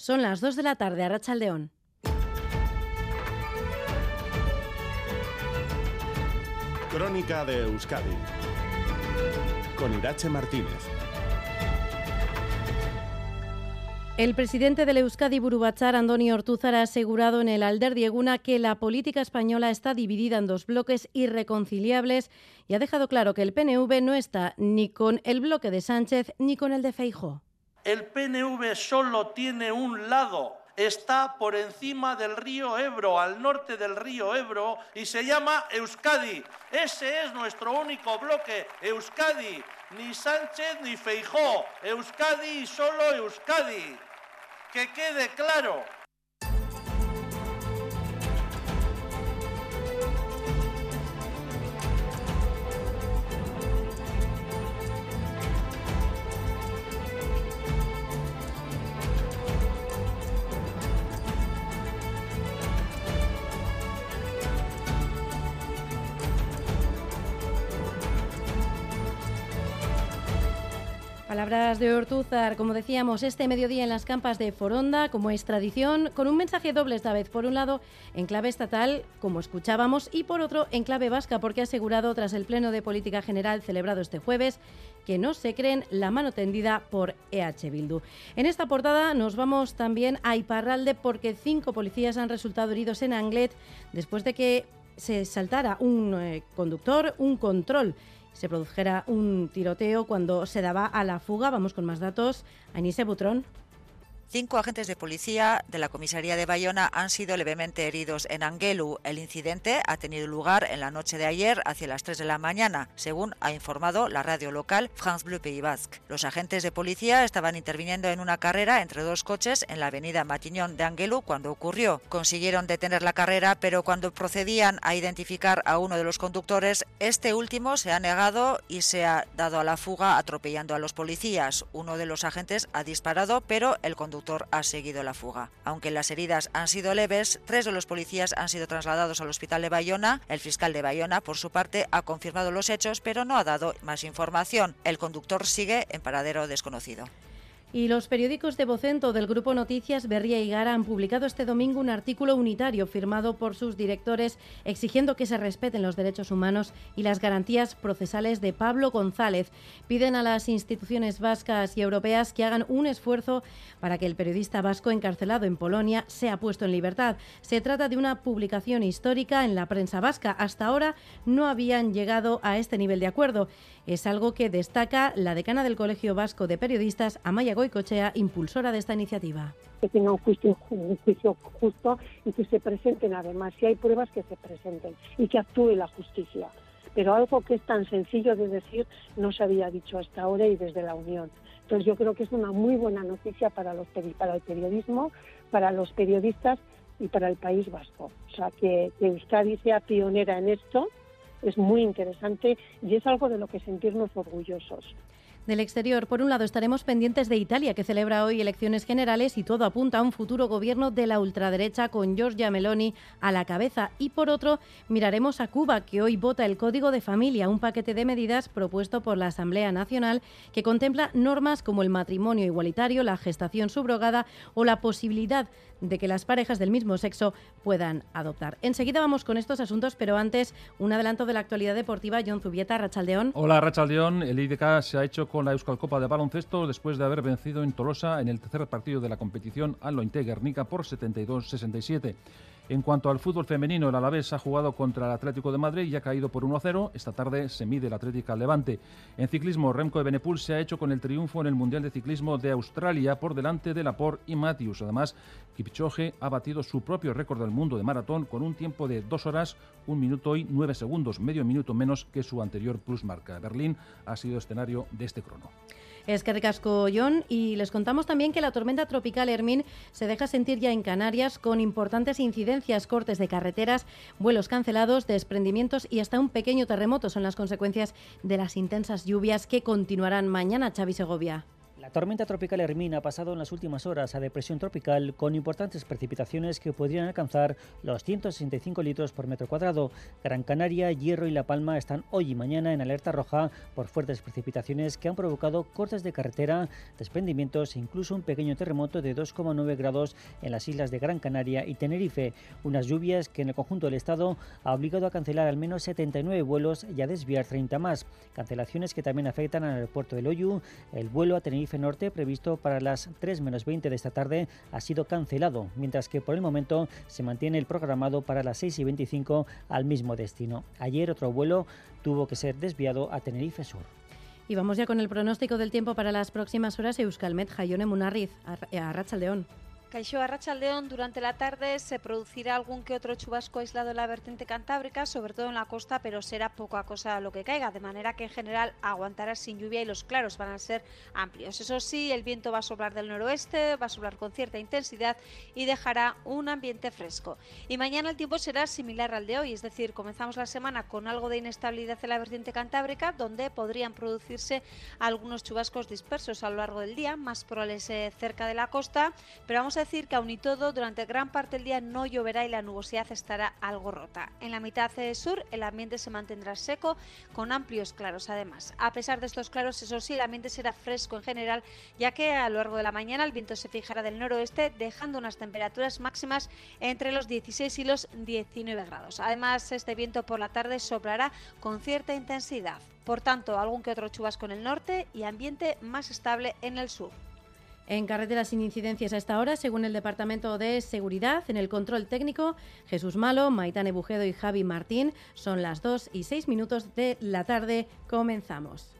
Son las 2 de la tarde a Rachaldeón. Crónica de Euskadi con Irache Martínez. El presidente del Euskadi Burubachar, Andoni Ortúzar, ha asegurado en el Alder Dieguna que la política española está dividida en dos bloques irreconciliables y ha dejado claro que el PNV no está ni con el bloque de Sánchez ni con el de Feijo. El PNV solo tiene un lado, está por encima del río Ebro, al norte del río Ebro, y se llama Euskadi. Ese es nuestro único bloque, Euskadi. Ni Sánchez ni Feijó, Euskadi y solo Euskadi. Que quede claro. Palabras de Ortúzar, como decíamos, este mediodía en las campas de Foronda, como es tradición, con un mensaje doble esta vez. Por un lado, en clave estatal, como escuchábamos, y por otro, en clave vasca, porque ha asegurado, tras el Pleno de Política General celebrado este jueves, que no se creen la mano tendida por EH Bildu. En esta portada nos vamos también a Iparralde, porque cinco policías han resultado heridos en Anglet después de que se saltara un eh, conductor, un control se produjera un tiroteo cuando se daba a la fuga. Vamos con más datos. Anise Butrón. Cinco agentes de policía de la comisaría de Bayona han sido levemente heridos en Angelu. El incidente ha tenido lugar en la noche de ayer hacia las 3 de la mañana, según ha informado la radio local France Bleu Pays Basque. Los agentes de policía estaban interviniendo en una carrera entre dos coches en la avenida Matiñón de Angelu cuando ocurrió. Consiguieron detener la carrera, pero cuando procedían a identificar a uno de los conductores, este último se ha negado y se ha dado a la fuga atropellando a los policías. Uno de los agentes ha disparado, pero el conductor ha seguido la fuga. Aunque las heridas han sido leves, tres de los policías han sido trasladados al hospital de Bayona. El fiscal de Bayona, por su parte, ha confirmado los hechos, pero no ha dado más información. El conductor sigue en paradero desconocido. Y los periódicos de Vocento del Grupo Noticias Berría y Gara han publicado este domingo un artículo unitario firmado por sus directores exigiendo que se respeten los derechos humanos y las garantías procesales de Pablo González. Piden a las instituciones vascas y europeas que hagan un esfuerzo para que el periodista vasco encarcelado en Polonia sea puesto en libertad. Se trata de una publicación histórica en la prensa vasca. Hasta ahora no habían llegado a este nivel de acuerdo. Es algo que destaca la decana del Colegio Vasco de Periodistas, Amaya Goicochea, impulsora de esta iniciativa. Que tenga un juicio, un juicio justo y que se presenten además, si hay pruebas que se presenten y que actúe la justicia. Pero algo que es tan sencillo de decir no se había dicho hasta ahora y desde la Unión. Entonces yo creo que es una muy buena noticia para, los, para el periodismo, para los periodistas y para el País Vasco. O sea, que, que Euskadi sea pionera en esto es muy interesante y es algo de lo que sentirnos orgullosos del exterior. Por un lado, estaremos pendientes de Italia, que celebra hoy elecciones generales y todo apunta a un futuro gobierno de la ultraderecha con Giorgia Meloni a la cabeza. Y por otro, miraremos a Cuba, que hoy vota el Código de Familia, un paquete de medidas propuesto por la Asamblea Nacional que contempla normas como el matrimonio igualitario, la gestación subrogada o la posibilidad de que las parejas del mismo sexo puedan adoptar. Enseguida vamos con estos asuntos, pero antes un adelanto de la actualidad deportiva. John Zubieta, Rachaldeón. Hola, Rachaldeón. El IDK se ha hecho con la Euskal Copa de Baloncesto después de haber vencido en Tolosa en el tercer partido de la competición a Lointe Guernica por 72-67. En cuanto al fútbol femenino, el Alavés ha jugado contra el Atlético de Madrid y ha caído por 1-0. Esta tarde se mide el Atlético al Levante. En ciclismo, Remco de Benepul se ha hecho con el triunfo en el Mundial de Ciclismo de Australia por delante de Laporte y Matthews. Además, Kipchoge ha batido su propio récord del mundo de maratón con un tiempo de 2 horas, 1 minuto y 9 segundos, medio minuto menos que su anterior plus marca. Berlín ha sido escenario de este crono. Es que recasco John y les contamos también que la tormenta tropical Hermín se deja sentir ya en Canarias con importantes incidencias, cortes de carreteras, vuelos cancelados, desprendimientos y hasta un pequeño terremoto son las consecuencias de las intensas lluvias que continuarán mañana, Xavi Segovia. La tormenta tropical Hermín ha pasado en las últimas horas a depresión tropical con importantes precipitaciones que podrían alcanzar los 165 litros por metro cuadrado. Gran Canaria, Hierro y La Palma están hoy y mañana en alerta roja por fuertes precipitaciones que han provocado cortes de carretera, desprendimientos e incluso un pequeño terremoto de 2,9 grados en las islas de Gran Canaria y Tenerife. Unas lluvias que en el conjunto del estado ha obligado a cancelar al menos 79 vuelos y a desviar 30 más. Cancelaciones que también afectan al aeropuerto de Loyu. El vuelo a Tenerife Norte, previsto para las 3 menos 20 de esta tarde, ha sido cancelado, mientras que por el momento se mantiene el programado para las 6 y 25 al mismo destino. Ayer otro vuelo tuvo que ser desviado a Tenerife Sur. Y vamos ya con el pronóstico del tiempo para las próximas horas. Euskalmet, Jayone Munarriz, a León. Caixó Arrachaldeón, durante la tarde se producirá algún que otro chubasco aislado en la vertiente cantábrica, sobre todo en la costa, pero será poca cosa lo que caiga, de manera que en general aguantará sin lluvia y los claros van a ser amplios. Eso sí, el viento va a soplar del noroeste, va a soplar con cierta intensidad y dejará un ambiente fresco. Y mañana el tiempo será similar al de hoy, es decir, comenzamos la semana con algo de inestabilidad en la vertiente cantábrica, donde podrían producirse algunos chubascos dispersos a lo largo del día, más probables eh, cerca de la costa, pero vamos a decir que aún y todo, durante gran parte del día no lloverá y la nubosidad estará algo rota. En la mitad sur el ambiente se mantendrá seco con amplios claros además. A pesar de estos claros, eso sí, el ambiente será fresco en general, ya que a lo largo de la mañana el viento se fijará del noroeste, dejando unas temperaturas máximas entre los 16 y los 19 grados. Además, este viento por la tarde soplará con cierta intensidad. Por tanto, algún que otro chubasco en el norte y ambiente más estable en el sur. En carreteras sin incidencias a esta hora, según el Departamento de Seguridad, en el control técnico, Jesús Malo, Maitane Bujedo y Javi Martín son las 2 y 6 minutos de la tarde. Comenzamos.